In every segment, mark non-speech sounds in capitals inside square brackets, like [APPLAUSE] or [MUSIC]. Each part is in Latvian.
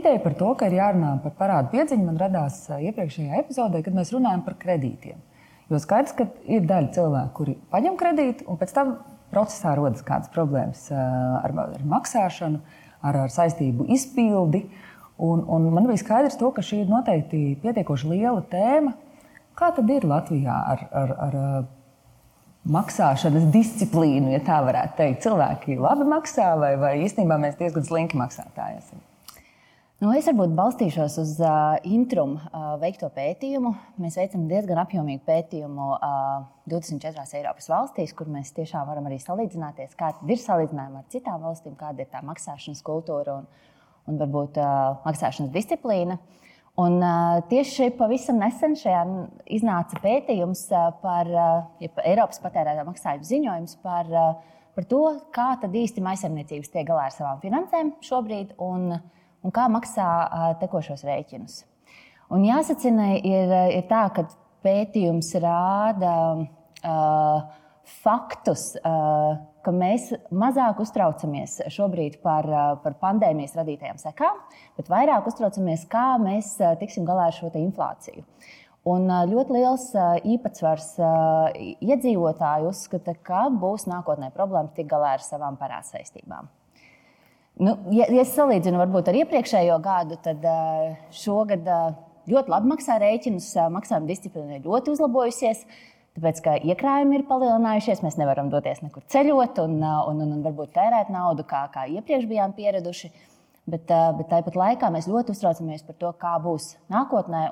Ideja par to, ka ir jārunā par parādu piedziņu, man radās iepriekšējā epizodē, kad mēs runājam par kredītiem. Jo skaidrs, ka ir daļa cilvēku, kuri paņem kredītu, un pēc tam procesā rodas kādas problēmas ar, ar maksāšanu, ar, ar saistību izpildi. Un, un man bija skaidrs, to, ka šī ir noteikti pietiekoši liela tēma. Kā tad ir Latvijā ar, ar, ar maksāšanas disciplīnu, ja tā varētu teikt. Cilvēki labi maksā, vai, vai īstenībā mēs diezgan slinki maksātāji esam. Nu, es varbūt balstīšos uz uh, Intrum uh, veikto pētījumu. Mēs veicam diezgan apjomīgu pētījumu uh, 24 Eiropas valstīs, kur mēs tiešām varam arī salīdzināties, kāda ir salīdzinājuma ar citām valstīm, kāda ir tā maksāšanas kultūra un, un varbūt uh, maksāšanas disciplīna. Uh, Un, uh, tieši pavisam nesen šajā iznāca pētījums par ja, Eiropas patērētāju maksājumu ziņojums par, uh, par to, kā īsti maisaimniecības tiek galā ar savām finansēm šobrīd un, un kā maksā uh, tekošos rēķinus. Un jāsacina, ir, ir tā, ka pētījums rāda uh, faktus. Uh, ka mēs mazāk uztraucamies šobrīd par, par pandēmijas radītajām sekām, bet vairāk uztraucamies, kā mēs tiksim galā ar šo inflāciju. Un ļoti liels īpatsvars iedzīvotāju uzskata, ka būs nākotnē problēmas tikt galā ar savām parādsaistībām. Nu, ja, ja salīdzinu varbūt ar iepriekšējo gadu, tad šogad ļoti labi maksā rēķinus, maksājuma disciplīna ir ļoti uzlabojusies. Tāpēc, ka iekrājumi ir palielinājušies, mēs nevaram doties nekur ceļot un, un, un, un varbūt tērēt naudu, kā, kā iepriekš bijām pieraduši. Bet, bet tāpat laikā mēs ļoti uztraucamies par to, kā būs nākotnē.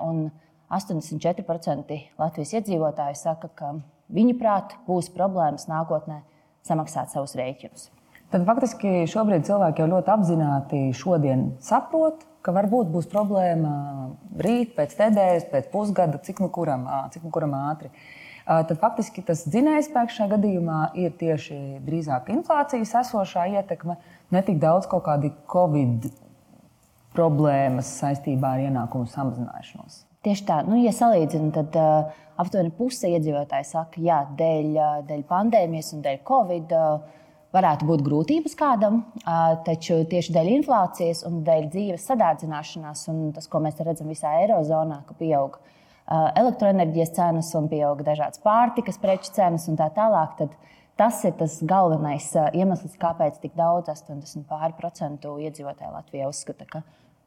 84% Latvijas iedzīvotāji saka, ka viņu prāt būs problēmas nākotnē samaksāt savus rēķinus. Tad faktiski šobrīd cilvēki jau ļoti apzināti šodien saprot, ka varbūt būs problēma rīt, pēc nedēļas, pēc pusgada, cik nu kuram, cik nu kuram ātri. Tad faktiski tas dzinējspēks šajā gadījumā ir tieši drīzāk inflācijas esošā ietekme, ne tik daudz kaut kādi covid problēmas saistībā ar ienākumu samazināšanos. Tieši tā, nu, ja salīdzinām, tad uh, aptuveni puse iedzīvotāji saka, ka dēļ, dēļ pandēmijas un dēļ covid uh, varētu būt grūtības kādam, taču tieši dēļ inflācijas un dēļ dzīves sadārdzināšanās, un tas, ko mēs redzam visā Eirozonā, ka pieaug elektroenerģijas cenas un pieauga dažādas pārtikas preču cenas un tā tālāk. Tad tas ir tas galvenais iemesls, kāpēc tik daudz, 80% iedzīvotāji Latvijā uzskata, ka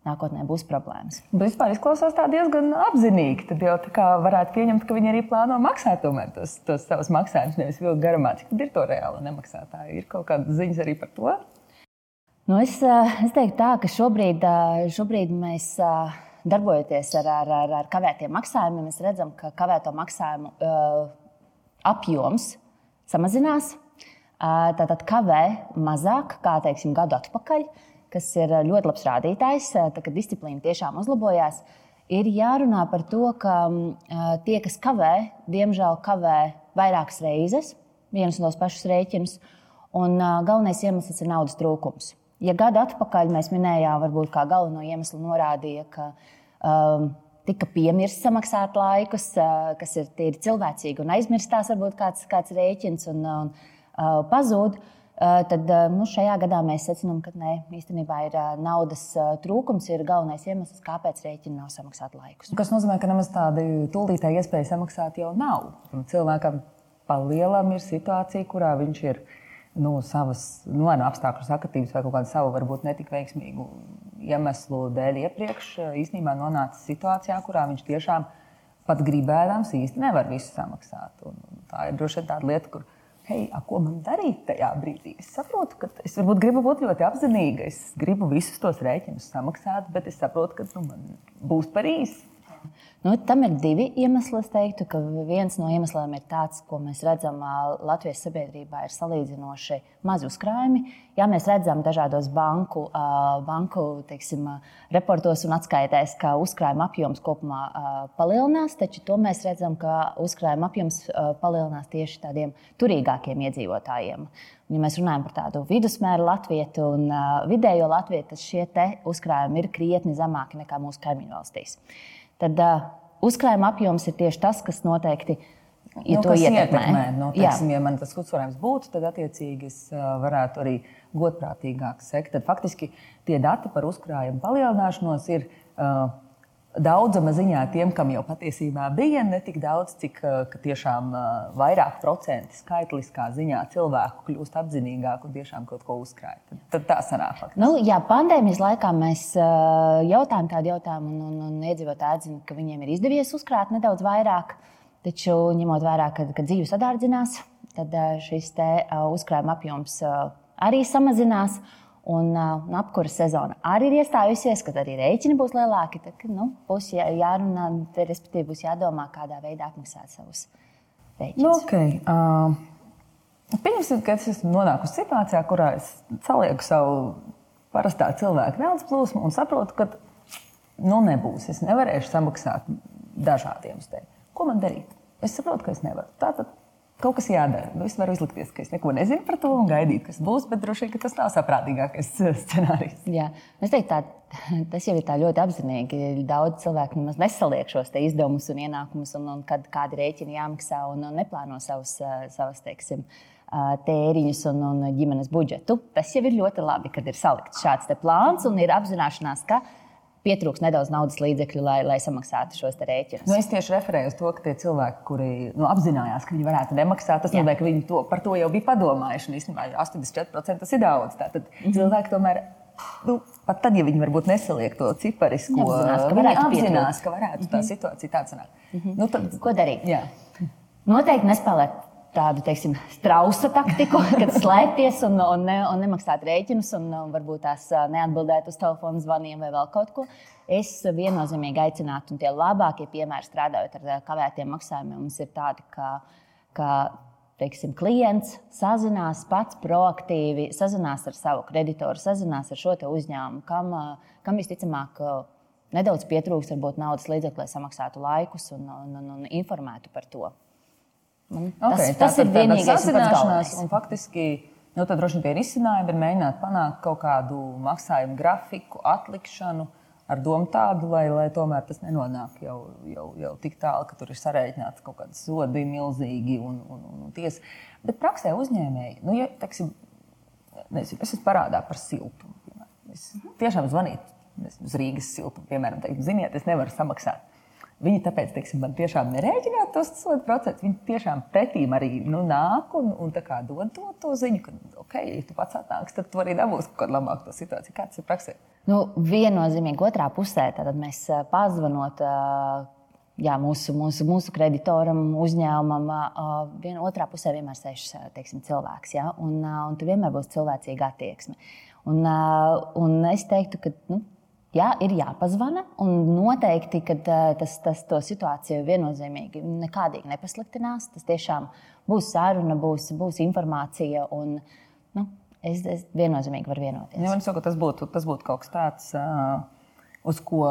nākotnē būs problēmas. Bet vispār izklausās diezgan apzinīgi. Tad jau varētu pieņemt, ka viņi arī plāno maksāt tos, tos savus maksājumus, nevis vilkt garumā. Cik tad ir to reāli nemaksātāji? Ir kaut kādas ziņas arī par to? Nu, es, uh, es teiktu, tā, ka šobrīd, šobrīd mēs darbojoties ar, ar, ar, ar kavētiem maksājumiem, mēs redzam, ka kavēto maksājumu uh, apjoms samazinās. Uh, tātad kavē mazāk kā teiksim, gadu atpakaļ, kas ir ļoti labs rādītājs, uh, tā, kad disciplīna tiešām uzlabojās. Ir jārunā par to, ka uh, tie, kas kavē, diemžēl kavē vairākas reizes vienus un tos pašus rēķinus, un galvenais iemesls ir naudas trūkums. Ja gadu atpakaļ mēs minējām, varbūt kā galveno iemeslu norādīja, ka um, tika piemirsts samaksāt laikus, uh, kas ir tīri cilvēcīgi un aizmirstās varbūt kāds, kāds rēķins un, un uh, pazūd. Uh, tad uh, nu, šajā gadā mēs secinām, ka nē, īstenībā ir uh, naudas trūkums, ir galvenais iemesls, kāpēc rēķini nav samaksāti laikus. Tas nozīmē, ka nemaz tāda tūlītēja iespēja samaksāt jau nav. Cilvēkam palielam ir situācija, kurā viņš ir nu, savas nu, no apstākļu sakritības vai kaut kādu savu, varbūt netik veiksmīgu iemeslu dēļ iepriekš īstenībā nonācis situācijā, kurā viņš tiešām pat gribēdams īsti nevar visu samaksāt. Un tā ir droši vien tāda lieta, kur, hei, a, ko man darīt tajā brīdī? Es saprotu, ka es varbūt gribu būt ļoti apzinīga. Es gribu visus tos rēķinus samaksāt, bet es saprotu, ka nu, man būs par īsu. Nu, tam ir divi iemesli. Es teiktu, ka viens no iemesliem ir tāds, ko mēs redzam Latvijas sabiedrībā, ir salīdzinoši mazi uzkrājumi. Jā, mēs redzam dažādos banku, banku teiksim, reportos un atskaitēs, ka uzkrājuma apjoms kopumā palielinās, taču to mēs redzam, ka uzkrājuma apjoms palielinās tieši tādiem turīgākiem iedzīvotājiem. Ja mēs runājam par tādu vidusmēru latviešu un uh, vidējo latviešu, tad šie uzkrājumi ir krietni zemāki nekā mūsu kaimiņu valstīs. Uh, tad uh, uzkrājuma apjoms ir tieši tas, kas noteikti ja nu, to ietekmē. ietekmē. Nu, teiksim, ja man tas kutsvarājums būtu, tad attiecīgi es varētu arī godprātīgāk sekt. Tad faktiski tie dati par uzkrājumu palielināšanos ir uh, daudzama ziņā tiem, kam jau patiesībā bija ne tik daudz, cik ka tiešām ā, vairāk procenti skaitliskā ziņā cilvēku kļūst apzinīgāk un tiešām kaut ko uzkrāj. Tad, tā sanāk. faktiski. Nu, jā, pandēmijas laikā mēs uh, jautājām tādu jautājumu, un, un, un iedzīvotāji atzina, ka viņiem ir izdevies uzkrāt nedaudz vairāk. Taču, ņemot vērā, ka, ka dzīve sadārdzinās, tad uh, šis uh, uzkrājuma apjoms uh, arī samazinās. Un uh, apkurss sezona arī ir iestājusies, kad arī rēķini būs lielāki. Tad, nu, būs jā, jārunā, te, respektīvi, būs jādomā, kādā veidā atmaksāt savus rēķinus. Nu, okay. uh, Pieņemsim, ka es esmu nonākusi situācijā, kurā es salieku savu parastā cilvēka naudas plūsmu un saprotu, ka nu, nebūs. Es nevarēšu samaksāt dažādiem uzdevumiem. Ko man darīt? Es saprotu, ka es nevaru. Tātad kaut kas jādara. Nu, es varu izlikties, ka es neko nezinu par to un gaidīt, kas būs, bet droši vien tas nav saprātīgākais uh, scenārijs. Jā, es teiktu, tā, [LAUGHS] tas jau ir ļoti apzinīgi. Daudz cilvēku nemaz nesaliek šos izdevumus un ienākumus, un, un kad kādi rēķini jāmaksā, un, un neplāno savus, uh, savus teiksim, uh, tēriņus un, un ģimenes budžetu. Tas jau ir ļoti labi, kad ir salikts šāds plāns un ir apzināšanās, ka pietrūks nedaudz naudas līdzekļu, lai, lai samaksātu šos rēķinus. Nu, es tieši referēju uz to, ka tie cilvēki, kuri nu, apzinājās, ka viņi varētu nemaksāt, tas nozīmē, ka viņi to, par to jau bija padomājuši. Un īstenībā 84% tas ir daudz. Tātad mm -hmm. cilvēki tomēr. Nu, pat tad, ja viņi varbūt nesaliek to ciparisko, Apzinās, ka varētu apzinās, ka varētu tā situācija tāda sanākt. Mm -hmm. nu, tad, Ko darīt? jā. Noteikti nespēlēt tādu teiksim, strausa taktiku, [LAUGHS] kad slēpties un, un, ne, un nemaksāt rēķinus, un, un varbūt tās neatbildēt uz telefona zvaniem vai vēl kaut ko. Es viennozīmīgi aicinātu, un tie labākie piemēri strādājot ar kavētiem maksājumiem, mums ir tādi, ka, ka teiksim, klients sazinās pats proaktīvi, sazinās ar savu kreditoru, sazinās ar šo uzņēmumu, kam, kam visticamāk. Nedaudz pietrūks varbūt naudas līdzekļu, lai samaksātu laikus un, un, un, un informētu par to. Tas, Okay, tas tātad ir vienīgais, kas man sazināšanās, galvenais. un faktiski nu, tad droši vien tie risinājumi ir mēģināt panākt kaut kādu maksājumu grafiku, atlikšanu. Ar domu tādu, lai, lai tomēr tas nenonāk jau, jau, jau tik tālu, ka tur ir sareiķināts kaut kāds sodi milzīgi un, un, un, un tiesa. Bet praksē uzņēmēji, nu, ja, teiksim, nezinu, es esmu parādā par siltumu. piemēram. Es tiešām zvanītu uz Rīgas siltumu, piemēram, teikt, ziniet, es nevaru samaksāt. Viņi tāpēc, teiksim, man tiešām nerēķināt tos sodu procentus. Viņi tiešām pretīm arī nu, nāk un, un dod to, to ziņu, ka, ok, ja tu pats atnāksi, tad tu arī dabūsi kaut kādu labāku situāciju. Kāds ir praksē? Nu, viennozīmīgi otrā pusē, tad mēs pazvanot jā, mūsu, mūsu, mūsu kreditoram, uzņēmumam, ā, vien, otrā pusē vienmēr sēž teiksim, cilvēks. Ja? Un, un tur vienmēr būs cilvēcīga attieksme. Un, un es teiktu, ka. Nu, Jā, ir jāpazvana, un noteikti, ka tas, tas to situāciju viennozīmīgi nekādīgi nepasliktinās. Tas tiešām būs saruna, būs, būs informācija, un nu, es, es viennozīmīgi varu vienoties. Ja man saka, tas, būtu, tas būtu kaut kas tāds, uz ko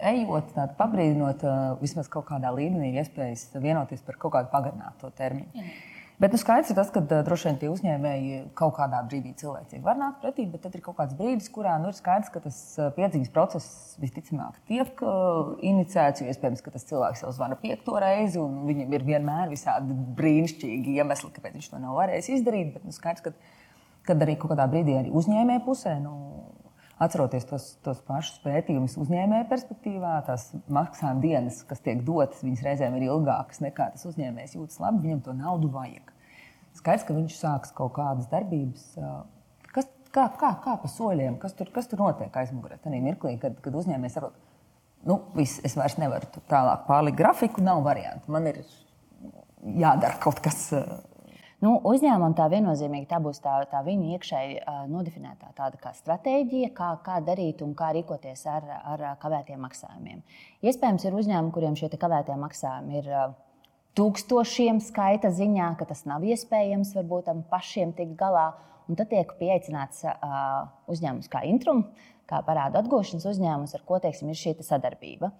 ejot, tādu pabrīdinot, vismaz kaut kādā līmenī ir iespējas vienoties par kaut kādu pagarināto termiņu. Jā. Bet nu, skaidrs ir tas, ka droši vien tie uzņēmēji kaut kādā brīdī cilvēcīgi var nākt pretī, bet tad ir kaut kāds brīdis, kurā nu, ir skaidrs, ka tas piedzīves process visticamāk tiek uh, inicēts. Iespējams, ka tas cilvēks jau zvana piekto reizi, un viņam ir vienmēr visādi brīnišķīgi iemesli, kāpēc viņš to nav varējis izdarīt. Bet nu, skaidrs, ka kad arī kaut kādā brīdī arī uzņēmēja pusē. Nu, Atceroties tos, tos pašus pētījumus, uzņēmēja perspektīvā, tās maksājuma dienas, kas tiek dotas, viņas reizēm ir ilgākas nekā tas uzņēmējs jūtas labi, viņam to naudu vajag. Skaidrs, ka viņš sāks kaut kādas darbības, kas, kā, kā, kā pa soļiem, kas tur, kas tur notiek aizmugurē. Tad mirklī, kad, kad uzņēmējs saprot, nu, viss, es vairs nevaru tālāk pārlikt grafiku, nav variantu. Man ir jādara kaut kas. Nu, uzņēmumam tā viennozīmīgi tā būs tā, tā viņa iekšēji uh, nodefinētā tāda kā stratēģija, kā, kā darīt un kā rīkoties ar, ar kavētiem maksājumiem. Iespējams, ir uzņēmumi, kuriem šie kavētie maksājumi ir uh, tūkstošiem skaita ziņā, ka tas nav iespējams varbūt tam pašiem tikt galā. Un tad tiek pieaicināts uh, uzņēmums kā Intrum, kā parādu atgūšanas uzņēmums, ar ko teiksim, ir šī sadarbība.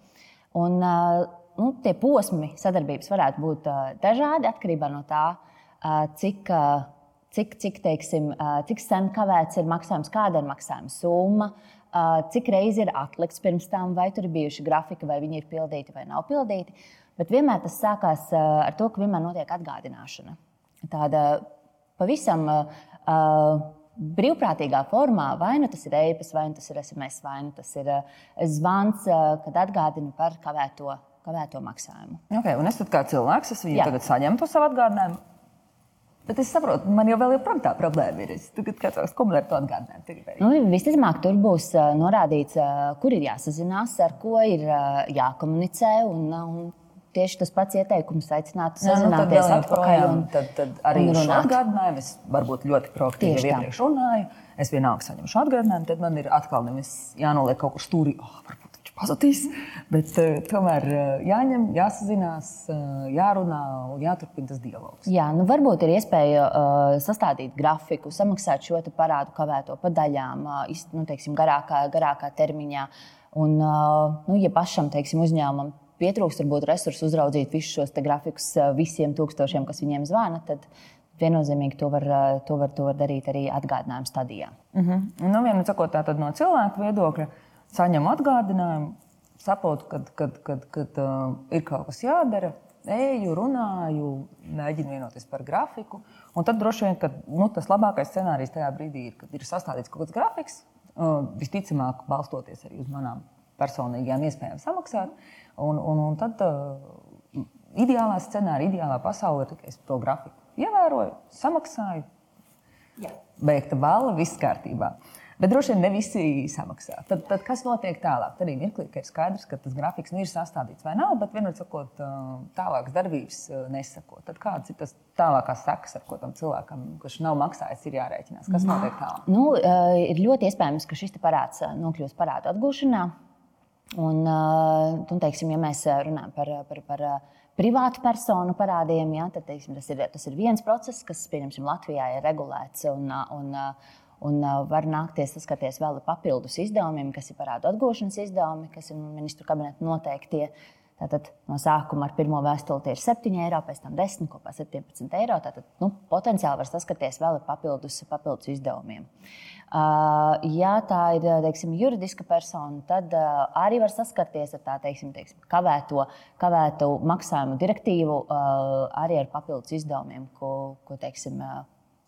Un, uh, nu, tie posmi sadarbības varētu būt uh, dažādi atkarībā no tā, uh, cik, cik, cik, teiksim, cik sen kavēts ir maksājums, kāda ir maksājuma summa, cik reizi ir atlikts pirms tam, vai tur ir bijuši grafiki, vai viņi ir pildīti vai nav pildīti. Bet vienmēr tas sākās ar to, ka vienmēr notiek atgādināšana. Tāda pavisam uh, brīvprātīgā formā, vai nu tas ir e-pasta, vai nu tas ir SMS, vai nu tas ir uh, zvans, uh, kad atgādina par kavēto, kavēto maksājumu. Okay, un es kā cilvēks, es viņu Jā. tagad saņemu to savu atgādinājumu. Bet es saprotu, man jau joprojām tā problēma ir. Es tagad kā cilvēks komunicēju to atgādinājumu. Nu, visticamāk, tur būs uh, norādīts, uh, kur ir jāsazinās, ar ko ir uh, jākomunicē. Un, un tieši tas pats ieteikums aicināt nu, sazināties nu, atpakaļ. Un, tad, tad arī šo atgādinājumu es varbūt ļoti proaktīvi jau iepriekš runāju. Es vienalga saņemšu atgādinājumu, tad man ir atkal jānoliek kaut kur stūrī. Oh, viņš pazudīs, bet uh, tomēr uh, jāņem, jāsazinās, uh, jārunā un jāturpina tas dialogs. Jā, nu varbūt ir iespēja uh, sastādīt grafiku, samaksāt šo parādu kavēto pa daļām, uh, nu, teiksim, garākā, garākā termiņā. Un, uh, nu, ja pašam, teiksim, uzņēmumam pietrūkst varbūt resursu uzraudzīt visus šos grafikus visiem tūkstošiem, kas viņiem zvana, tad viennozīmīgi to var, to var, to var darīt arī atgādinājuma stadijā. Mm -hmm. nu, Vienmēr sakot, tā no cilvēka viedokļa, saņem atgādinājumu, saprotu, ka kad, kad, kad, uh, ir kaut kas jādara. Eju, runāju, mēģinu vienoties par grafiku. Un tad droši vien ka, nu, tas labākais scenārijs tajā brīdī ir, kad ir sastādīts kaut kāds grafiks, uh, visticamāk, balstoties arī uz manām personīgajām iespējām samaksāt. Uh, Un, un, un tad uh, ideālā scenārija, ideālā pasaule ir tikai es to grafiku ievēroju, samaksāju, Jā. beigta balva, viss kārtībā. Bet droši vien ne visi samaksā. Tad, tad kas notiek tālāk? Tad ir mirklī, ka ir skaidrs, ka tas grafiks nu ir sastādīts vai nav, bet vienmēr sakot, uh, tālākas darbības uh, nesako. Tad kādas ir tas tālākās sekas, ar ko tam cilvēkam, kurš nav maksājis, ir jārēķinās? Kas notiek tālāk? Nu, ir ļoti iespējams, ka šis parāds nokļūs parādu atgūšanā. Un, un, teiksim, ja mēs runājam par, par, par privātu personu parādiem, ja, tad teiksim, tas, ir, tas ir viens process, kas Latvijā ir regulēts. Un, un, un var nākties saskaties vēl papildus izdevumiem, kas ir parādu atgūšanas izdevumi, kas ir ministru kabineta noteiktie. Tātad no sākuma ar pirmo vēstuli tie ir 7 eiro, pēc tam 10, kopā 17 eiro. Tātad nu, potenciāli var saskaties vēl ar papildus, papildus izdevumiem. Uh, ja tā ir teiksim, juridiska persona, tad uh, arī var saskarties ar tādu teiksim, teiksim, kavēto, kavēto maksājumu direktīvu, uh, arī ar papildus izdevumiem, ko, ko, teiksim,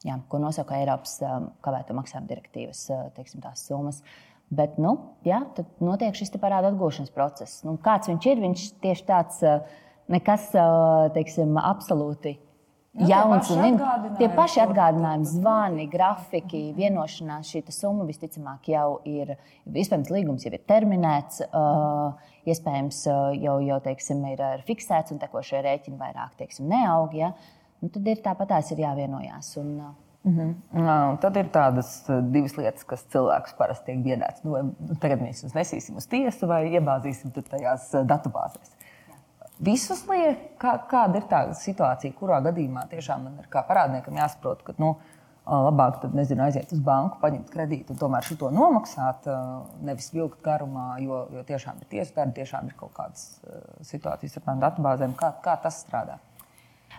jā, ko nosaka Eiropas kavēto maksājumu direktīvas teiksim, summas. Bet, nu, jā, tad notiek šis parāda atgūšanas process. Nu, kāds viņš ir? Viņš tieši tāds nekas, teiksim, absolūti nu, jauns un tie paši atgādinājumi, zvani, grafiki, vienošanās. Šī summa visticamāk jau ir, iespējams, līgums jau ir terminēts, iespējams, jau, jau teiksim, ir fiksēts un tekošie rēķini vairāk teiksim, neaug. Ja? Nu, tad ir tāpat tās ir jāvienojās. Un, Mm -hmm. no, tad ir tādas uh, divas lietas, kas cilvēkus parasti tiek biedētas. Nu, nu, tagad mēs viņus nesīsim uz tiesu vai iebāzīsim tajās uh, datubāzēs. Visus liek, kā, kāda ir tā situācija, kurā gadījumā tiešām man ir kā parādniekam jāsaprot, ka nu, labāk tad, nezinu, aiziet uz banku, paņemt kredītu un tomēr šo nomaksāt, nevis vilkt garumā, jo, jo tiešām ir tiesu darbi, tiešām ir kaut kādas situācijas ar tādām datubāzēm. Kā, kā tas strādā?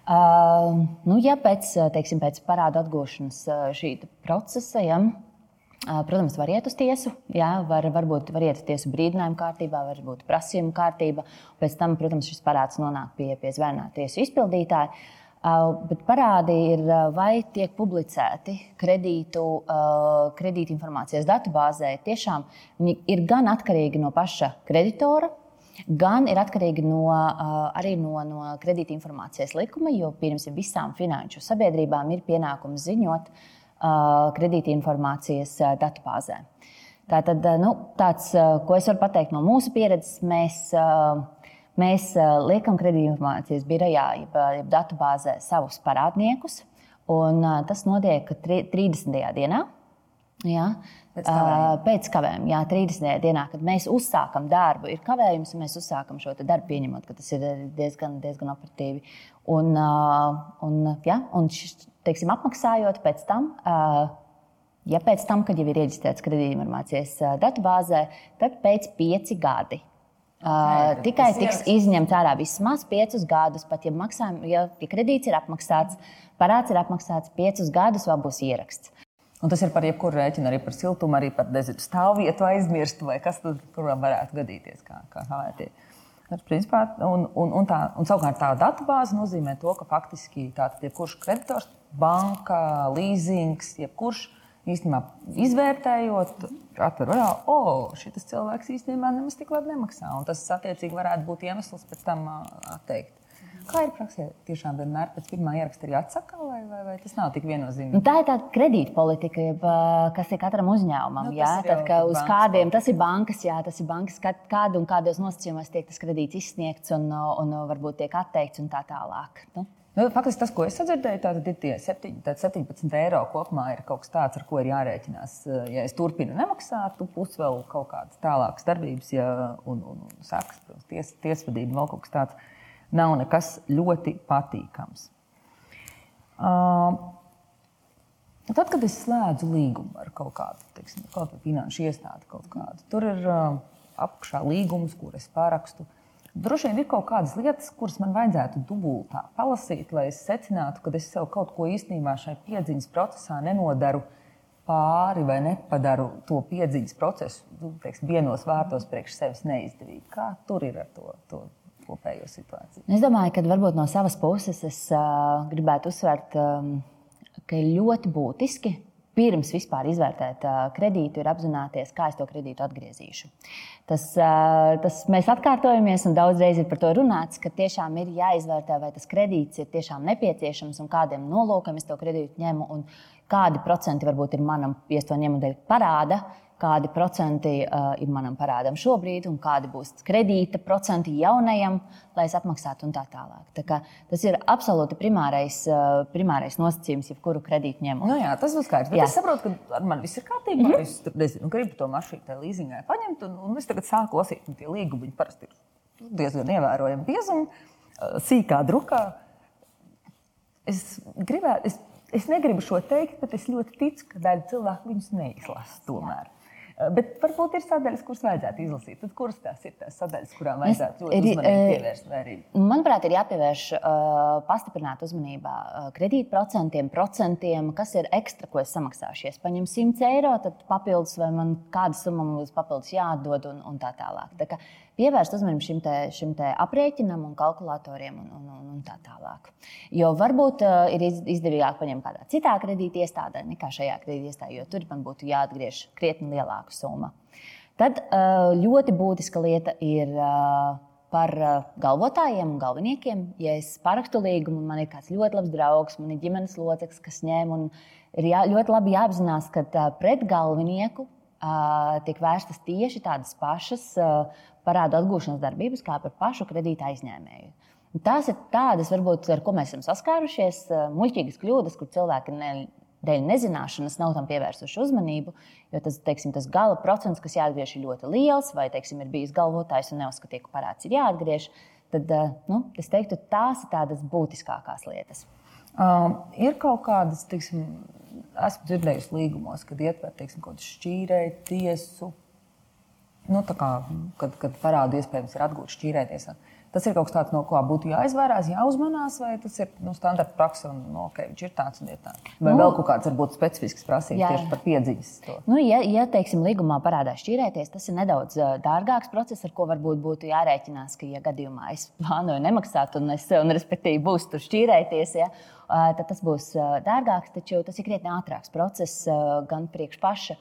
Uh, nu, ja pēc, teiksim, pēc parādu atgūšanas šī procesa, ja, protams, var iet uz tiesu, jā, var, varbūt var iet uz tiesu brīdinājumu kārtībā, varbūt prasījumu kārtībā. Pēc tam, protams, šis parāds nonāk pie, pie zvērnā tiesu izpildītāja. Bet parādi ir, vai tiek publicēti kredītu, kredītu informācijas datubāzē. Tiešām viņi ir gan atkarīgi no paša kreditora, gan ir atkarīgi no, arī no, no kredītinformācijas likuma, jo pirms visām finanšu sabiedrībām ir pienākums ziņot kredītinformācijas datubāzē. Tātad, nu, tāds, ko es varu pateikt no mūsu pieredzes, mēs, mēs liekam kredītinformācijas birojā, jeb, jeb datubāzē savus parādniekus, un tas notiek 30. dienā. Jā. Pēc kavējuma. Pēc kavējuma, jā, 30. dienā, kad mēs uzsākam darbu, ir kavējums, un mēs uzsākam šo darbu, pieņemot, ka tas ir diezgan, diezgan operatīvi. Un, un, jā, un teiksim, apmaksājot pēc tam. Ja pēc tam, kad jau ir reģistrēts kredītinformācijas datubāzē, tad pēc pieci gadi Uh, tikai tiks izņemts ārā vismaz piecus gadus. Pat ja, maksājum, ja, ja kredīts ir apmaksāts, parāds ir apmaksāts piecus gadus, vēl būs ieraksts. Un tas ir par jebkuru rēķinu, arī par siltumu, arī par dezintu stāvvietu aizmirst, vai kas tur varētu gadīties. Kā, kā. Tas, principā, un, un, un, tā, un savukārt tā datubāze nozīmē to, ka faktiski tātad jebkurš kreditors, banka, leasings, jebkurš īstenībā izvērtējot, atver vaļā, o, šis cilvēks īstenībā nemaz tik labi nemaksā. Un tas attiecīgi varētu būt iemesls pēc tam atteikt. Kā ir praksē? Tiešām vienmēr pēc pirmā ieraksta arī atsaka, vai, vai, vai tas nav tik viennozīmīgi? Nu, tā ir tāda kredītpolitika, kas ir katram uzņēmumam. Nu, jā, tad, ka uz kādiem tas ir bankas, jā, tas ir bankas, kādu un kādos nosacījumos tiek tas kredīts izsniegts un, un varbūt tiek atteikts un tā tālāk. Nu. Nu, faktiski tas, ko es dzirdēju, ir tie 7, 17 eiro kopumā. Ir kaut kas tāds, ar ko ir jārēķinās. Ja es turpinu nemaksāt, būs vēl kaut kādas tālākas darbības, ja, un, un, un sākas ties, tiesvedība, vēl kaut kas tāds nav nekas ļoti patīkams. Tad, kad es slēdzu līgumu ar kaut kādu teiksim, kaut finanšu iestādi, kaut kādu, tur ir apakšā līgums, kur es pārakstu. Droši vien ir kaut kādas lietas, kuras man vajadzētu dubultā palasīt, lai es secinātu, ka es sev kaut ko īstenībā šai piedziņas procesā nenodaru pāri vai nepadaru to piedziņas procesu nu, teiksim, vienos vārtos priekš sevis neizdevīgi. Kā tur ir ar to? to kopējo situāciju? Es domāju, ka varbūt no savas puses es uh, gribētu uzsvērt, um, ka ir ļoti būtiski pirms vispār izvērtēt kredītu, ir apzināties, kā es to kredītu atgriezīšu. Tas, tas mēs atkārtojamies, un daudzreiz ir par to runāts, ka tiešām ir jāizvērtē, vai tas kredīts ir tiešām nepieciešams un kādiem nolūkiem es to kredītu ņemu, un kādi procenti varbūt ir manam, ja to ņemu dēļ parāda kādi procenti uh, ir manam parādam šobrīd, un kādi būs kredīta procenti jaunajam, lai es apmaksātu un tā tālāk. Tā tas ir absolūti primārais, uh, primārais nosacījums, jebkuru kredītu ņemot. Nu jā, tas būs skaidrs. Es saprotu, ka ar mani viss ir kārtībā. Mm -hmm. Es tur, nezinu, gribu to mašīnu tajā līzingai paņemt, un, un es tagad sāku lasīt, un tie līgumi parasti ir diezgan ievērojami biezumi, uh, sīkā drukā. Es, gribētu, es, es negribu šo teikt, bet es ļoti ticu, ka daļa cilvēku viņus neizlasa tomēr. Jā. Eh, bet varbūt ir sadaļas, kuras vajadzētu izlasīt. Tad kuras tās ir tās sadaļas, kurām vajadzētu ļoti uzmanīgi eh, pievērst vērību? Manuprāt, ir jāpievērš uh, pastiprināta uzmanība uh, kredītprocentiem, procentiem, kas ir ekstra, ko es samaksāšu. Ja es paņemu 100 eiro, tad papildus vai man kāda summa būs papildus jāatdod un, un tā tālāk. Tā pievērst uzmanību šim, te, šim te aprēķinam un kalkulatoriem un, un, un, un tā tālāk. Jo varbūt uh, ir izdevīgāk paņemt kādā citā kredīta iestādē nekā šajā kredīta iestādē, jo tur man būtu jāatgriež krietni lielāka summa. Tad uh, ļoti būtiska lieta ir. Uh, par galvotājiem un galveniekiem. Ja es parakstu līgumu, man ir kāds ļoti labs draugs, man ir ģimenes loceklis, kas ņem, un ir jā, ļoti labi jāapzinās, ka pret galvenieku tiek vērstas tieši tādas pašas parādu atgūšanas darbības kā par pašu kredīta aizņēmēju. Tās ir tādas, varbūt, ar ko mēs esam saskārušies, muļķīgas kļūdas, kur cilvēki ne, dēļ nezināšanas nav tam pievērsuši uzmanību. Jo tas, teiksim, tas gala procents, kas jāatgriež, ir ļoti liels, vai teiksim, ir bijis galvotājs un neuzskatīja, ka parāds ir jāatgriež. Tad nu, es teiktu, tās ir tādas būtiskākās lietas. Um, ir kaut kādas, teiksim, esmu dzirdējusi līgumos, kad ietver teiksim, kaut kādu šķīrēju tiesu nu, kā, kad, kad parādu iespējams ir atgūt šķīrēties. Tas ir kaut kas tāds, no kā būtu jāizvairās, jāuzmanās, vai tas ir nu, standarta praksa, un nu, okay, viņš ir tāds un ir tāds. Vai nu, vēl kaut kāds varbūt specifisks prasības tieši par piedziņas? Nu, ja, ja teiksim, līgumā parādās šķīrēties, tas ir nedaudz dārgāks process, ar ko varbūt būtu jārēķinās, ka, ja gadījumā es plānoju nemaksāt, un es, un respektīvi būs tur šķīrēties, ja, tad tas būs dārgāks, taču tas ir krietni ātrāks process gan priekš paša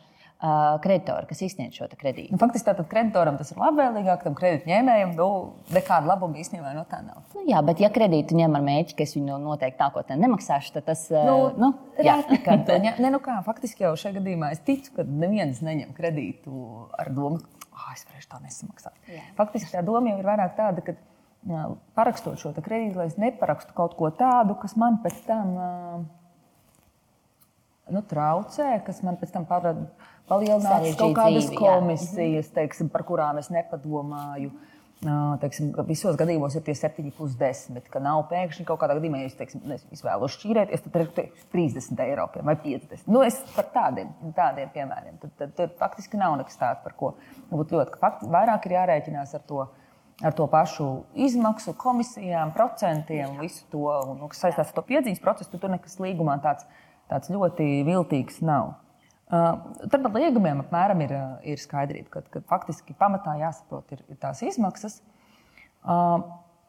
kreditori, kas izsniedz šo kredītu. Nu, faktiski tātad kreditoram tas ir labvēlīgāk, tam kredītņēmējam nu, nekāda labuma īstenībā no tā nav. Nu, jā, bet ja kredītu ņem ar mēģi, ka es viņu noteikti nākotnē nemaksāšu, tad tas nu, nu, jā. Kad, ne, nu kā, faktiski jau šajā gadījumā es ticu, ka neviens neņem kredītu ar domu, ka oh, es varēšu tā nesamaksāt. Jā. Faktiski tā doma jau ir vairāk tāda, ka jā, parakstot šo kredītu, lai es neparakstu kaut ko tādu, kas man pēc tam nu, traucē, kas man pēc tam parāda palielināt kaut kādas dzīvi, komisijas, teiksim, par kurām es nepadomāju. Teiksim, visos gadījumos ir tie 7, plus 10. Ka nav pēkšņi kaut kādā gadījumā, ja es teiksim, izvēlos šķīrēties, tad ir teiksim, 30 eiro vai 50. Nu, es par tādiem, tādiem piemēriem. Tad, tad, tad faktiski nav nekas tāds, par ko būtu ļoti. Fakti, vairāk ir jārēķinās ar to, ar to pašu izmaksu, komisijām, procentiem, visu to, un, kas saistās ar to piedziņas procesu. Tur nekas līgumā tāds, tāds ļoti viltīgs nav. Uh, tad par liegumiem apmēram ir, uh, ir skaidrība, ka, ka faktiski pamatā jāsaprot ir, ir tās izmaksas.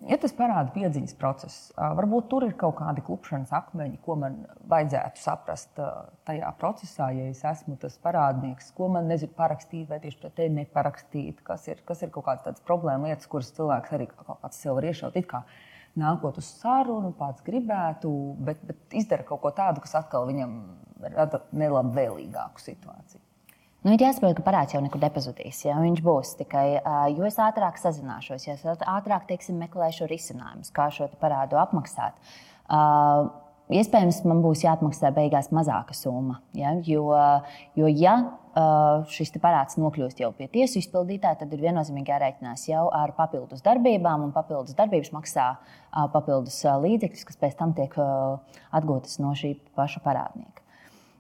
Ja tas parāda piedziņas procesu, varbūt tur ir kaut kādi klupšanas akmeņi, ko man vajadzētu saprast tajā procesā, ja es esmu tas parādnieks, ko man nezinu parakstīt, vai tieši pretēji neparakstīt, kas ir, kas ir kaut kādas problēma lietas, kuras cilvēks arī kāds sev var iešaut. It kā nākot uz sarunu, pats gribētu, bet, bet izdara kaut ko tādu, kas atkal viņam rada nelabvēlīgāku situāciju. Nu, ir jāsaprot, ka parāds jau nekur nepazudīs. Ja? Viņš būs tikai, jo es ātrāk sazināšos, ja es ātrāk teiksim, meklēšu risinājumus, kā šo parādu apmaksāt. Uh, iespējams, man būs jāatmaksā beigās mazāka summa. Ja? Jo, jo ja šis parāds nokļūst jau pie tiesu izpildītāja, tad ir viennozīmīgi jārēķinās jau ar papildus darbībām, un papildus darbības maksā papildus līdzekļus, kas pēc tam tiek atgūtas no šī paša parādnieka.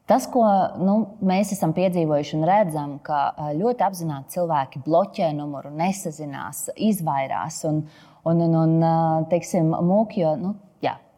Tas, ko nu, mēs esam piedzīvojuši un redzam, ka ļoti apzināti cilvēki bloķē numuru, nesazinās, izvairās un, un, un, un teiksim, mūk, jo nu,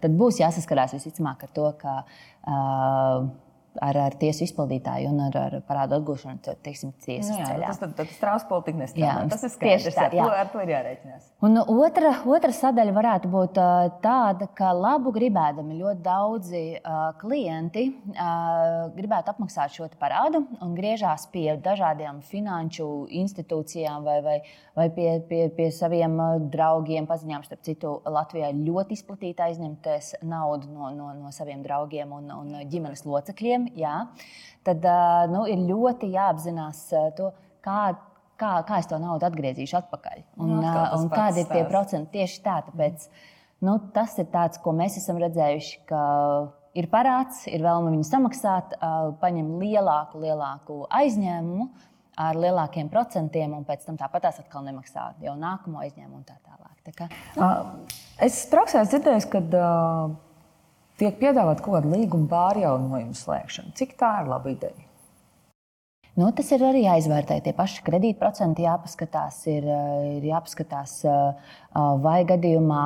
tad būs jāsaskarās visticamāk ar to, ka. Uh, ar, ar tiesu izpildītāju un ar, ar parādu atgūšanu, teiksim, tiesas nu, jā, ceļā. Tas, tad, tad strāvas politika nestrādā. Tas ir skaidrs. Tā, ar, to, ar to ir jārēķinās. Un otra, otra sadaļa varētu būt tāda, ka labu gribēdami ļoti daudzi uh, klienti uh, gribētu apmaksāt šo parādu un griežās pie dažādiem finanšu institūcijām vai, vai, vai pie, pie, pie saviem draugiem, paziņām. Starp citu, Latvijā ļoti izplatīta aizņemties naudu no, no, no saviem draugiem un, un ģimenes locekļiem gadiem, jā, tad nu, ir ļoti jāapzinās to, kā, kā, kā es to naudu atgriezīšu atpakaļ. Un, nu, un kādi ir tie procenti tieši tā. Tāpēc, nu, tas ir tāds, ko mēs esam redzējuši. Ir parāds, ir vēlme viņu samaksāt, paņem lielāku, lielāku aizņēmumu ar lielākiem procentiem, un pēc tam tāpat tās atkal nemaksā jau nākamo aizņēmumu un tā tālāk. Tā kā, nu. Es praksē dzirdēju, ka uh, tiek piedāvāta kaut kāda līguma pārjaunojumu slēgšana. Cik tā ir laba ideja? Nu, tas ir arī jāizvērtē. Tie paši kredītprocenti jāpaskatās, ir, ir jāpaskatās, vai gadījumā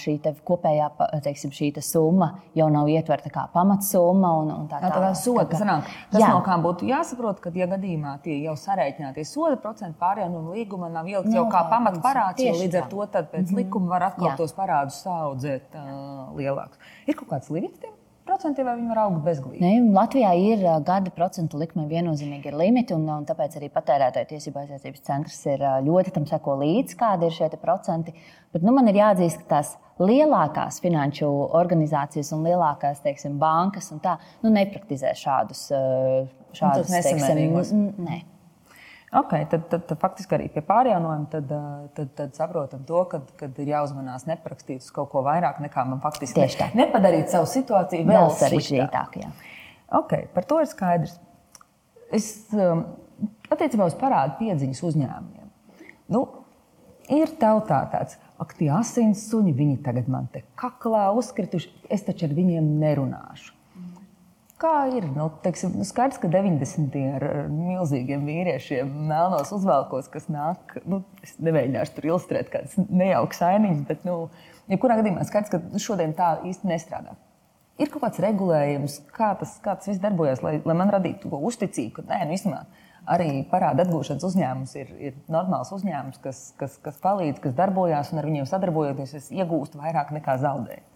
šī kopējā teiksim, šī summa jau nav ietverta kā pamatsumma. Un, un tā tā, tā soda, tā, sanāk, tas jā. no kā būtu jāsaprot, ka, ja gadījumā tie jau sarēķinātie soda procenti pārējā no līguma nav ielikt jau kā pamatparāds, jo līdz ar to pēc mm -hmm. likuma var atkal jā. tos parādus saudzēt uh, lielākus. Ir kaut kāds limits tiem procenti, vai viņi var augt bezglīti? Ne, Latvijā ir gada procentu likme viennozīmīgi ir limiti, un, un tāpēc arī patērētāju tiesību aizsardzības centrs ir ļoti tam seko līdzi, kādi ir šie procenti. Bet nu, man ir jāatzīst, ka tās lielākās finanšu organizācijas un lielākās teiksim, bankas un tā, nu, nepraktizē šādus, šādus teiksim, ne. Okay, tad, tad, tad faktiski arī pie pārjaunojuma tad, tad, tad saprotam to, ka ir jāuzmanās neprakstīt uz kaut ko vairāk nekā man faktiski Tieši tā. nepadarīt savu situāciju vēl sarežģītāku. Okay, par to ir skaidrs. Es um, attiecībā uz parādu piedziņas uzņēmumiem. Nu, ir tautā tāds, ak, tie asins suņi, viņi tagad man te kaklā uzkrituši, es taču ar viņiem nerunāšu. Kā ir? Nu, teiksim, nu skaidrs, ka 90. ar milzīgiem vīriešiem, melnos uzvalkos, kas nāk, nu, es nemēģināšu tur ilustrēt kādas nejaukas ainiņas, bet, nu, jebkurā gadījumā skaidrs, ka šodien tā īsti nestrādā. Ir kaut kāds regulējums, kā tas, kā tas viss darbojas, lai, lai man radītu to uzticību, ka nē, nu, īstenībā arī parāda atgūšanas uzņēmums ir, ir normāls uzņēmums, kas, kas, kas palīdz, kas darbojas un ar viņiem sadarbojoties, es iegūstu vairāk nekā zaudēju.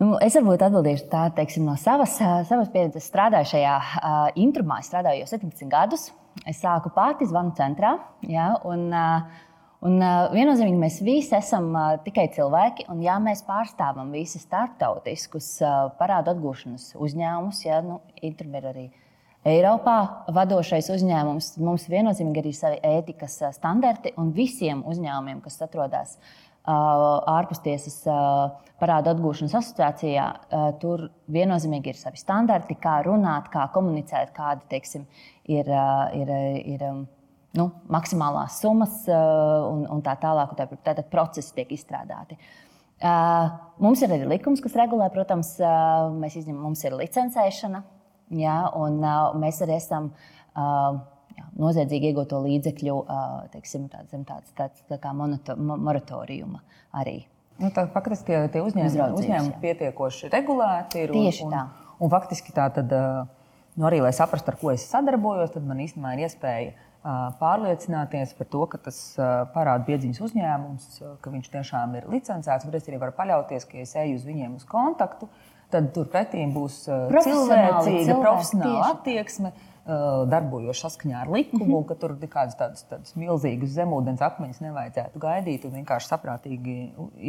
Nu, es varbūt atbildēšu tā, teiksim, no savas, savas pieredzes. Strādāju šajā uh, intrumā, strādāju jau 17 gadus. Es sāku pati zvanu centrā. Ja, un, uh, Un, viennozīmīgi mēs visi esam tikai cilvēki, un ja mēs pārstāvam visi starptautiskus parādu atgūšanas uzņēmumus, ja nu, Intrum ir arī Eiropā vadošais uzņēmums, mums viennozīmīgi arī savi ētikas standarti, un visiem uzņēmumiem, kas atrodas ārpustiesas parādu atgūšanas asociācijā, tur viennozīmīgi ir savi standarti, kā runāt, kā komunicēt, kādi teiksim, ir, ir, ir nu, maksimālās summas un, un tā tālāk. Tātad procesi tiek izstrādāti. Mums ir arī likums, kas regulē, protams, mēs izņemam, mums ir licencēšana, ja, un mēs arī esam jā, noziedzīgi iegūto līdzekļu teiksim, tāds, tāds, tāds, tā kā monoto, moratoriuma arī. Nu, tā faktiski tie, uzņēmumi, uzņēmumi pietiekoši regulēti ir. Tieši un, tā. Un, un faktiski tā tad, nu, arī, lai saprastu, ar ko es sadarbojos, tad man īstenībā ir iespēja pārliecināties par to, ka tas parāda piedziņas uzņēmums, ka viņš tiešām ir licencēts. Es arī varu paļauties, ka ja es eju uz viņiem uz kontaktu, tad turpretī būs cilvēcīga, profesionāla attieksme. Darbojoši saskaņā ar likumu, mm -hmm. ka tur nekādus tādus, tādus milzīgus zemūdens akmeņus nevajadzētu gaidīt un vienkārši saprātīgi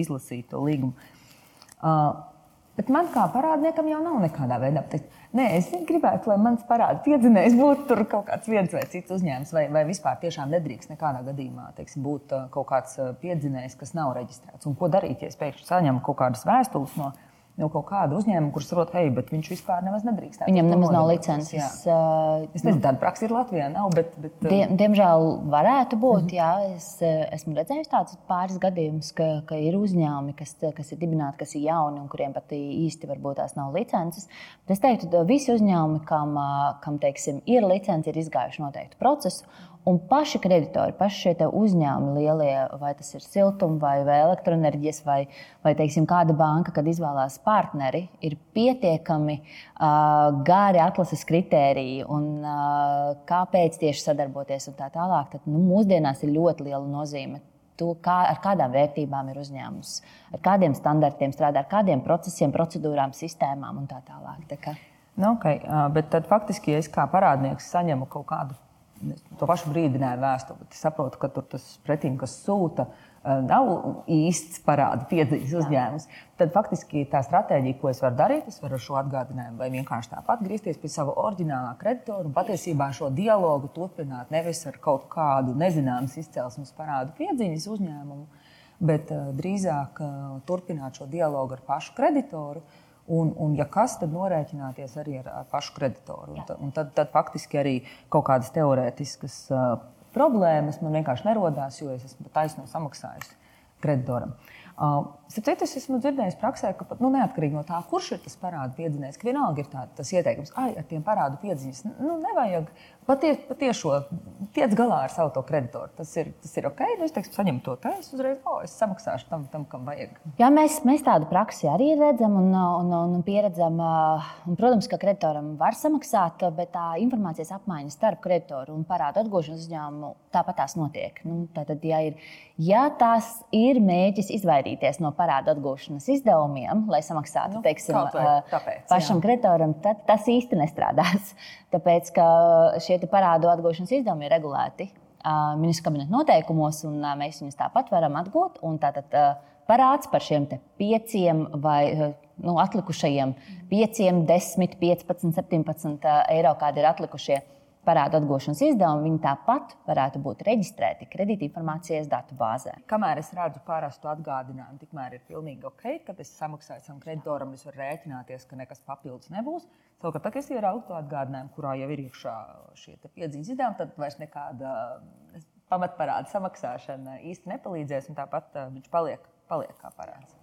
izlasīt to līgumu. Uh, Bet man kā parādniekam jau nav nekādā veidā teikt, nē, es gribētu, lai mans parāda piedzinējs būtu kaut kāds viens vai cits uzņēmums, vai, vai vispār tiešām nedrīkst nekādā gadījumā teiksim, būt kaut kāds piedzinējs, kas nav reģistrēts. Un ko darīt, ja es pēkšņi saņemu kaut kādas vēstules no viņa? No kaut kāda uzņēmuma, kurš saprot, hei, bet viņš vispār nemaz nedrīkst. Viņam nemaz nav licences. Jā. Es nezinu, tāda praksa ir Latvijā, nav, bet. bet Die, diemžēl varētu būt, mm -hmm. jā. Es esmu redzējis tādus pāris gadījumus, ka, ka ir uzņēmumi, kas, kas ir dibināti, kas ir jauni un kuriem pat īsti varbūt tās nav licences. Bet es teiktu, ka visi uzņēmumi, kam, kam teiksim, ir licence, ir izgājuši noteiktu procesu. Un paši kreditori, paši šie uzņēmumi, lielie, vai tas ir siltuma, vai, vai elektroenerģijas, vai, vai teiksim, kāda banka, kad izvēlās partneri, ir pietiekami uh, gari atlases kritēriji un uh, kāpēc tieši sadarboties un tā tālāk. Tad, nu, mūsdienās ir ļoti liela nozīme. To, kā, ar kādām vērtībām ir uzņēmums, ar kādiem standartiem strādā, ar kādiem procesiem, procedūrām, sistēmām un tā tālāk. Tā kā. nu, okay. Bet tad faktiski, ja es kā parādnieks saņemu kaut kādu to pašu brīdinājumu vēstuli. Es saprotu, ka tur tas pretim, kas sūta, eh, nav īsts parāda piedziņas uzņēmums. Tad faktiski tā stratēģija, ko es varu darīt, es varu šo atgādinājumu vai vienkārši tāpat griezties pie sava oriģinālā kreditora un patiesībā šo dialogu turpināt nevis ar kaut kādu nezināmas izcelsmes parādu piedziņas uzņēmumu, bet uh, drīzāk uh, turpināt šo dialogu ar pašu kreditoru. Uh, Un, un, ja kas, tad norēķināties arī ar, ar pašu kreditoru. Un, un tad, tad faktiski arī kaut kādas teorētiskas uh, problēmas man vienkārši nerodās, jo es esmu taisno samaksājusi kreditoram. Uh, Citu es esmu dzirdējis praksē, ka nu, neatkarīgi no tā, kurš ir tas parādu piedzinējs, ka vienalga ir tā, tas ieteikums, ka ar tiem parādu piedziņas nu, nevajag patiešo patie tiec galā ar savu to kreditoru. Tas ir, tas ir ok, nu, es teikšu, saņemu to es uzreiz oh, es samaksāšu tam, tam, kam vajag. Jā, mēs, mēs tādu praksi arī redzam un, un, un, pieredzam. Un, protams, ka kreditoram var samaksāt, bet tā informācijas apmaiņa starp kreditoru un parādu atgūšanas uzņēmumu tāpat tās notiek. Nu, tātad, ja, ir, ja tas ir mēģis izvairīties no parādu atgūšanas izdevumiem, lai samaksātu nu, teiksim, tāpēc, pašam jā. kreditoram, tad tas īsti nestrādās. [LAUGHS] Tāpēc, ka šie parādu atgūšanas izdevumi ir regulēti ministra kabineta noteikumos, un mēs viņus tāpat varam atgūt. Tātad parāds par šiem pieciem vai nu, atlikušajiem pieciem, desmit, piecpadsmit, septiņpadsmit eiro, kādi ir atlikušie parādu atgūšanas izdevumi, viņi tāpat varētu būt reģistrēti kredītinformācijas datu bāzē. Kamēr es redzu parastu atgādinājumu, tikmēr ir pilnīgi ok, ka es samaksāju savam kreditoram, es varu rēķināties, ka nekas papildus nebūs. Savukārt, kad es ieraugu to atgādinājumu, kurā jau ir iekšā šie piedziņas izdevumi, tad vairs nekāda pamatparāda samaksāšana īsti nepalīdzēs, un tāpat uh, viņš paliek, paliek kā parāds.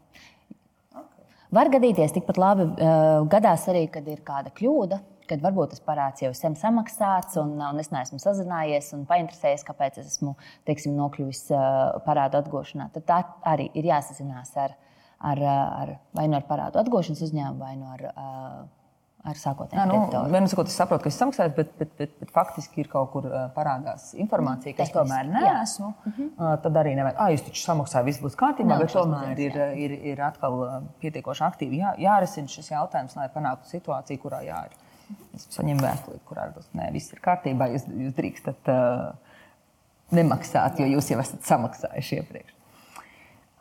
Okay. Var gadīties tikpat labi, uh, gadās arī, kad ir kāda kļūda kad varbūt tas parāds jau ir samaksāts, un, un es neesmu sazinājies un painteresējies, kāpēc es esmu teiksim, nokļuvis parādu atgūšanā. Tad tā arī ir jāsazinās ar, ar, ar vai nu ar parādu atgūšanas uzņēmumu, vai nu ar. Ar sākotnēju nu, Vienmēr sakot, es saprotu, ka es samaksāju, bet, bet, bet, bet faktiski ir kaut kur parādās informācija, ka es tomēr neesmu. Mm -hmm. Tad arī nevajag, ah, jūs taču samaksājat, viss būs kārtībā, Nav bet tomēr ir, ir, ir atkal pietiekoši aktīvi jā, jārisina šis jautājums, lai panāktu situāciju, kurā jā, ir Es saņemu vēstuli, kurā ir nē, viss ir kārtībā. Jūs, jūs drīkstat uh, nemaksāt, jo jūs jau esat samaksājuši iepriekš.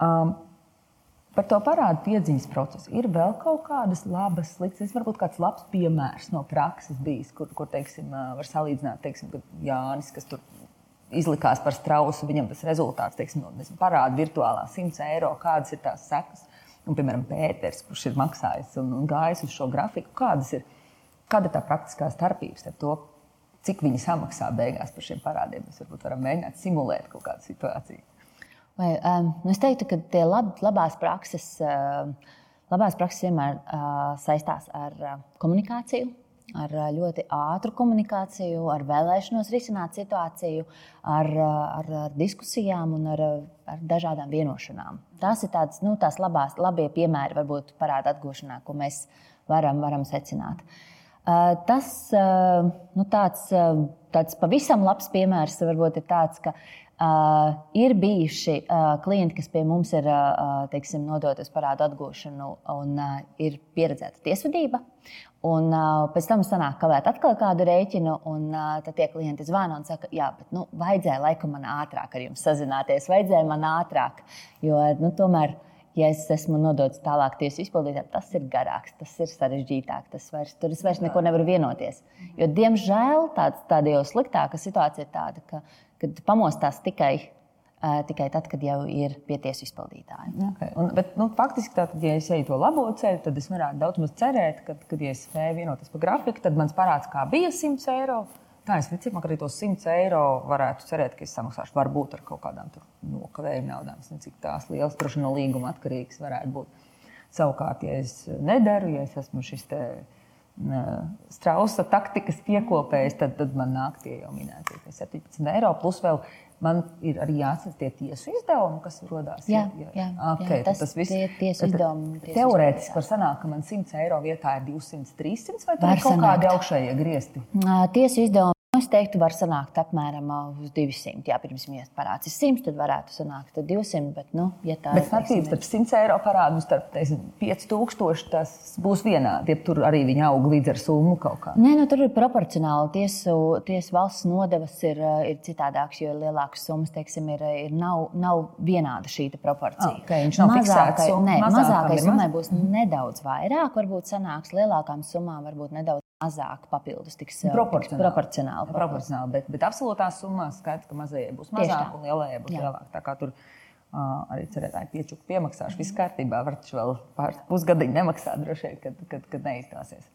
Um, Par to parādu piedziņas procesu. Ir vēl kaut kādas labas, sliktas, varbūt kāds labs piemērs no prakses bijis, kur, kur teiksim, var salīdzināt, teiksim, ka Jānis, kas tur izlikās par strausu, viņam tas rezultāts, teiksim, no, nezinu, parāda virtuālā 100 eiro, kādas ir tās sekas. Un, piemēram, Pēters, kurš ir maksājis un, un gājis uz šo grafiku, kādas ir Kāda ir tā praktiskā starpība starp to, cik viņi samaksā beigās par šiem parādiem? Mēs varbūt varam mēģināt simulēt kaut kādu situāciju. Vai, um, es teiktu, ka tie lab, labās prakses, uh, labās prakses vienmēr uh, saistās ar uh, komunikāciju, ar uh, ļoti ātru komunikāciju, ar vēlēšanos risināt situāciju, ar, uh, ar, ar diskusijām un ar, ar dažādām vienošanām. Tās ir tādas, nu, tās labās, labie piemēri, varbūt parāda atgūšanā, ko mēs varam, varam secināt. Uh, Tas nu, tāds, tāds pavisam labs piemērs varbūt ir tāds, ka Uh, ir bijuši uh, klienti, kas pie mums ir uh, teiksim, nodoti uz parādu atgūšanu, un uh, ir pieredzēta tiesvedība. Un, uh, pēc tam sanāk, ka vajag atkal kādu rēķinu, un uh, tad tie klienti zvana un saka, jā, bet nu, vajadzēja laikam man ātrāk ar jums sazināties, vajadzēja man ātrāk. Jo nu, tomēr ja es esmu nodots tālāk tiesu izpildītājiem, tas ir garāks, tas ir sarežģītāk. Tas vairs, tur es vairs neko nevaru vienoties. Jo, diemžēl tāds, tāda jau sliktāka situācija ir tāda, ka, kad pamostās tikai. Uh, tikai tad, kad jau ir pietiesu izpildītāji. Okay. Un, bet, nu, faktiski, tātad, ja es eju to labo ceļu, tad es varētu daudz maz cerēt, ka, kad ja es spēju vienoties par grafiku, tad mans parāds kā bija 100 eiro. Tā es visticamāk arī tos 100 eiro varētu cerēt, ka es samaksāšu varbūt ar kaut kādām nokavējuma naudām. Es nezinu, cik tās liels, droši no līguma atkarīgs varētu būt. Savukārt, ja es nedaru, ja es esmu šis te, strausa taktikas piekopējs, tad, tad man nāk tie jau minētie 17 eiro plus vēl man ir arī jāatcer tie tiesu izdevumi, kas radās. Jā, jā, jā, okay, jā tas, tas viss ir tiesu izdevumi. Teorētiski var sanākt, ka man 100 eiro vietā ir 200, 300 vai ir kaut kādi augšējie griezti. Tiesu izdevumi Es teiktu, var sanākt apmēram uz 200. Jā, pirms mēs parādām 100, tad varētu sanākt 200. Bet, nu, ja tā bet atšķirības starp 100 eiro parādu un starp 5000 tas būs vienādi. Ja tur arī viņi aug līdz ar summu kaut kā. Nē, nu, tur ir proporcionāli. Tiesu, tiesu valsts nodevas ir, ir citādākas, jo lielākas summas teiksim, ir, ir nav, nav vienāda šī proporcija. Ah, okay, viņš nav. Nē, mazākai summai būs nedaudz vairāk, varbūt sanāks lielākām summām, varbūt nedaudz mazāk papildus tiks proporcionāli. Tiks proporcionāli, proporcionāli bet, bet absolūtās summās skaidrs, ka mazajai būs mazāk un lielajai būs lielāk. Tur uh, arī cerētāji piečuku piemaksāšu, viss kārtībā. Var taču vēl pāris pusgadiņu nemaksāt droši vien, kad, kad, kad neizdosies.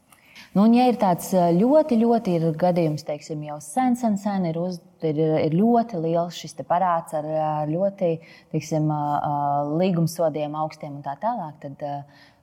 Nu, un, ja ir tāds ļoti, ļoti ir gadījums, teiksim, jau sen, sen, sen ir, uz, ir, ir ļoti liels šis parāds ar ļoti teiksim, līgumsodiem augstiem un tā tālāk, tad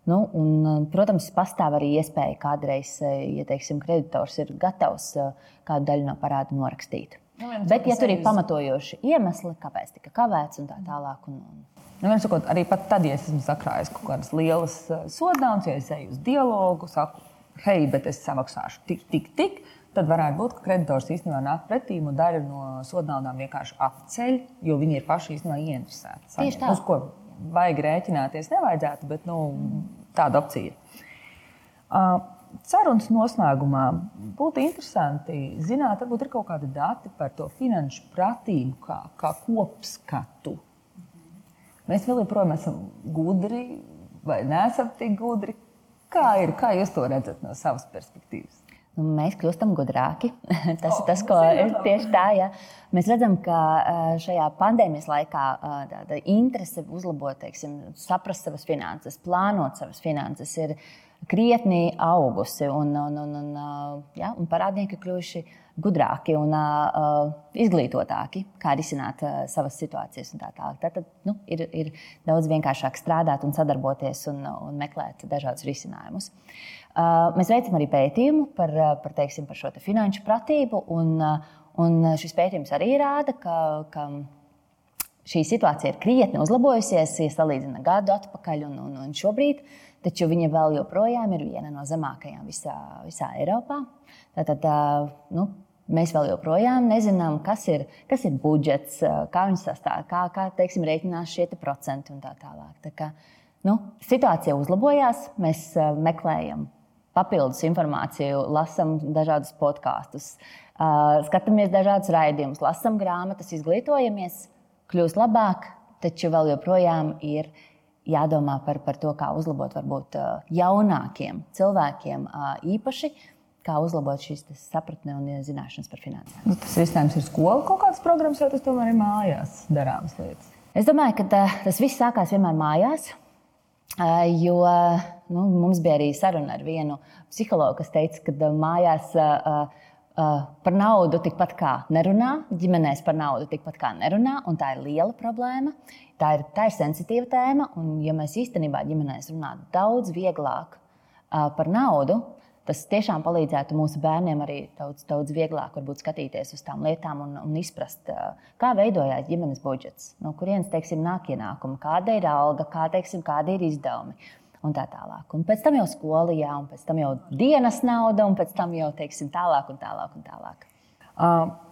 Nu, un, protams, pastāv arī iespēja kādreiz, ja teiksim, kreditors ir gatavs eh, kādu daļu no parāda norakstīt. Nu, Bet, ja tur ir pamatojoši iemesli, kāpēc tika kavēts un tā tālāk. Un, un... Nu, sakot, arī tad, ja es esmu sakrājis kaut kādas lielas eh, sodāmas, ja es eju uz dialogu, saku, hei, bet es samaksāšu tik, tik, tik, tad varētu būt, ka kreditors īstenībā nāk pretī un daļu no sodnaudām vienkārši atceļ, jo viņi ir paši īstenībā ieinteresēti. Tieši tā. Uz ko baigi rēķināties nevajadzētu, bet nu, tāda opcija. Sarunas noslēgumā būtu interesanti zināt, varbūt ir kaut kādi dati par to finanšu pratību, kā, kā kopskatu. Mēs vēl joprojām esam gudri, vai neesam tik gudri. Kā ir? Kā jūs to redzat no savas perspektīvas? Nu, mēs kļūstam gudrāki. [LAUGHS] tas oh, ir tas, ko ir tieši tā. Ja. Mēs redzam, ka šajā pandēmijas laikā tāda interese uzlabot, teiksim, saprast savas finanses, plānot savas finanses, ir krietni augusi. Un, un, un, un, ja, un parādnieki kļuvuši gudrāki un uh, izglītotāki, kā risināt uh, savas situācijas. Tā tā. Tad nu, ir, ir daudz vienkāršāk strādāt un sadarboties un, un meklēt dažādus risinājumus. Uh, mēs veicam arī pētījumu par, par, teiksim, par šo te finanšu pratību. Un, uh, Un eh, šis pētījums arī rāda, ka, ka šī situācija ir krietni uzlabojusies, ja salīdzina gadu atpakaļ un, un, un šobrīd, taču viņa vēl joprojām ir viena no zemākajām visā, visā Eiropā. Tātad, nu, mēs vēl joprojām nezinām, kas ir, kas ir budžets, kā viņš sastāv, kā, kā teiksim, rēķinās šie procenti un tā tālāk. Tā kā, nu, situācija uzlabojās, mēs meklējam papildus informāciju, lasām dažādus podkāstus, skatāmies dažādus raidījumus, lasām grāmatas, izglītojamies, kļūst labāk, taču vēl joprojām ir jādomā par, par to, kā uzlabot varbūt jaunākiem cilvēkiem īpaši. Kā uzlabot šīs sapratni un zināšanas par finansēm? Nu, tas risinājums ir skola kaut kādas programmas, vai tas tomēr ir mājās darāmas lietas? Es domāju, ka tā, tas viss sākās vienmēr mājās. Jo nu, mums bija arī saruna ar vienu psihologu, kas teica, ka mājās par naudu tikpat kā nerunā, ģimenēs par naudu tikpat kā nerunā, un tā ir liela problēma. Tā ir, tā ir sensitīva tēma, un ja mēs īstenībā ģimenēs runātu daudz vieglāk par naudu, tas tiešām palīdzētu mūsu bērniem arī daudz, daudz vieglāk skatīties uz tām lietām un, un izprast, kā veidojās ģimenes budžets, no kurienes teiksim, nāk ienākumi, kāda ir alga, kā, teiksim, kādi ir izdevumi. un tā tālāk. Un pēc tam jau skolijā, un pēc tam jau dienas nauda, un pēc tam jau teiksim, tālāk un tālāk. Un tālāk. Uh,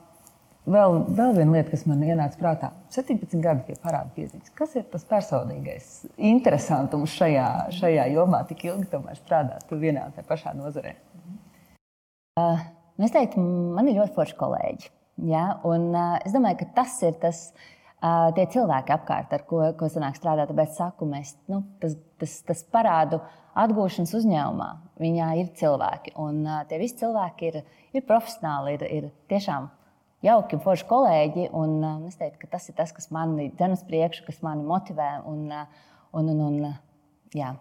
vēl, vēl viena lieta, kas man ienāca prātā. 17 gadi pie parāda piezīmes. Kas ir tas personīgais interesantums šajā, šajā jomā? Tik ilgi tomēr strādāt vienā un tajā pašā nozarē. Uh, es teiktu, man ir ļoti forši kolēģi. Ja? Un, uh, es domāju, ka tas ir tas. Uh, tie cilvēki apkārt, ar ko, ko sanāk strādāt, bet saku, mēs, nu, tas, tas, tas parādu atgūšanas uzņēmumā, viņā ir cilvēki. Un uh, tie visi cilvēki ir, ir profesionāli, ir, ir tiešām jauki forši kolēģi. Un, uh, es teiktu, ka tas ir tas, kas mani dzen uz priekšu, kas mani motivē. Un, uh, un, un, un, jā.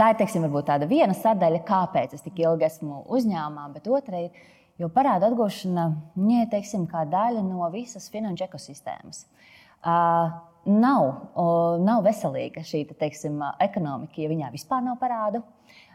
Tā ir teiksim, tāda viena sadaļa, kāpēc es tik ilgi esmu uzņēmumā, bet otra ir, jo parāda atgūšana ir teiksim, daļa no visas finanšu ekosistēmas. Uh, nav, uh, nav veselīga šī te, teiksim, ekonomika, ja viņā vispār nav parādu.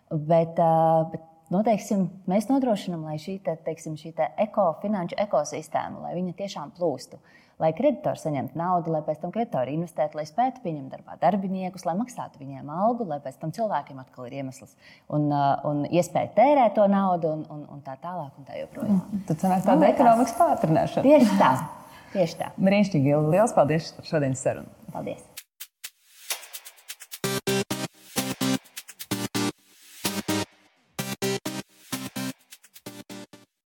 Bet, uh, bet nu, teiksim, mēs nodrošinām, lai šī, te, teiksim, šī te eko, finanšu ekosistēma lai tiešām plūstu. Lai kreditori saņemtu naudu, lai pēc tam kreditori investētu, lai spētu pieņemt darbā darbiniekus, lai maksātu viņiem algu, lai pēc tam cilvēkiem atkal ir iemesls un, uh, un iespēja tērēt to naudu un, un, un tā tālāk. Un tā joprojām. Tad sanāk tāda ekonomikas pātrināšana. Tieši tā. Tieši tā. Brīnišķīgi. Lielas paldies par šodienas sarunu. Paldies!